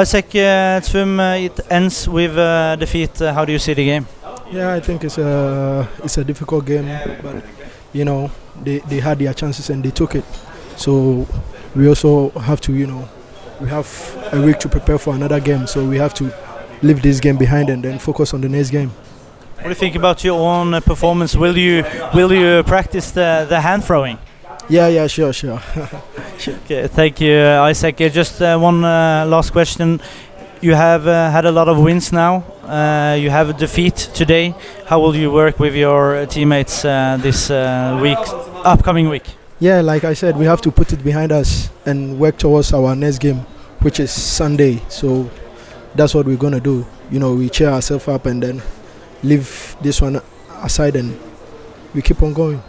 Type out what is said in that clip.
Isaac uh, Twum, uh, it ends with uh, defeat. Uh, how do you see the game? Yeah, I think it's a it's a difficult game, but you know they, they had their chances and they took it. So we also have to you know we have a week to prepare for another game. So we have to leave this game behind and then focus on the next game. What do you think about your own uh, performance? Will you will you practice the the hand throwing? Yeah, yeah, sure, sure. Okay, thank you, Isaac. Uh, just uh, one uh, last question. You have uh, had a lot of wins now. Uh, you have a defeat today. How will you work with your teammates uh, this uh, week, upcoming week? Yeah, like I said, we have to put it behind us and work towards our next game, which is Sunday. So that's what we're gonna do. You know, we cheer ourselves up and then leave this one aside and we keep on going.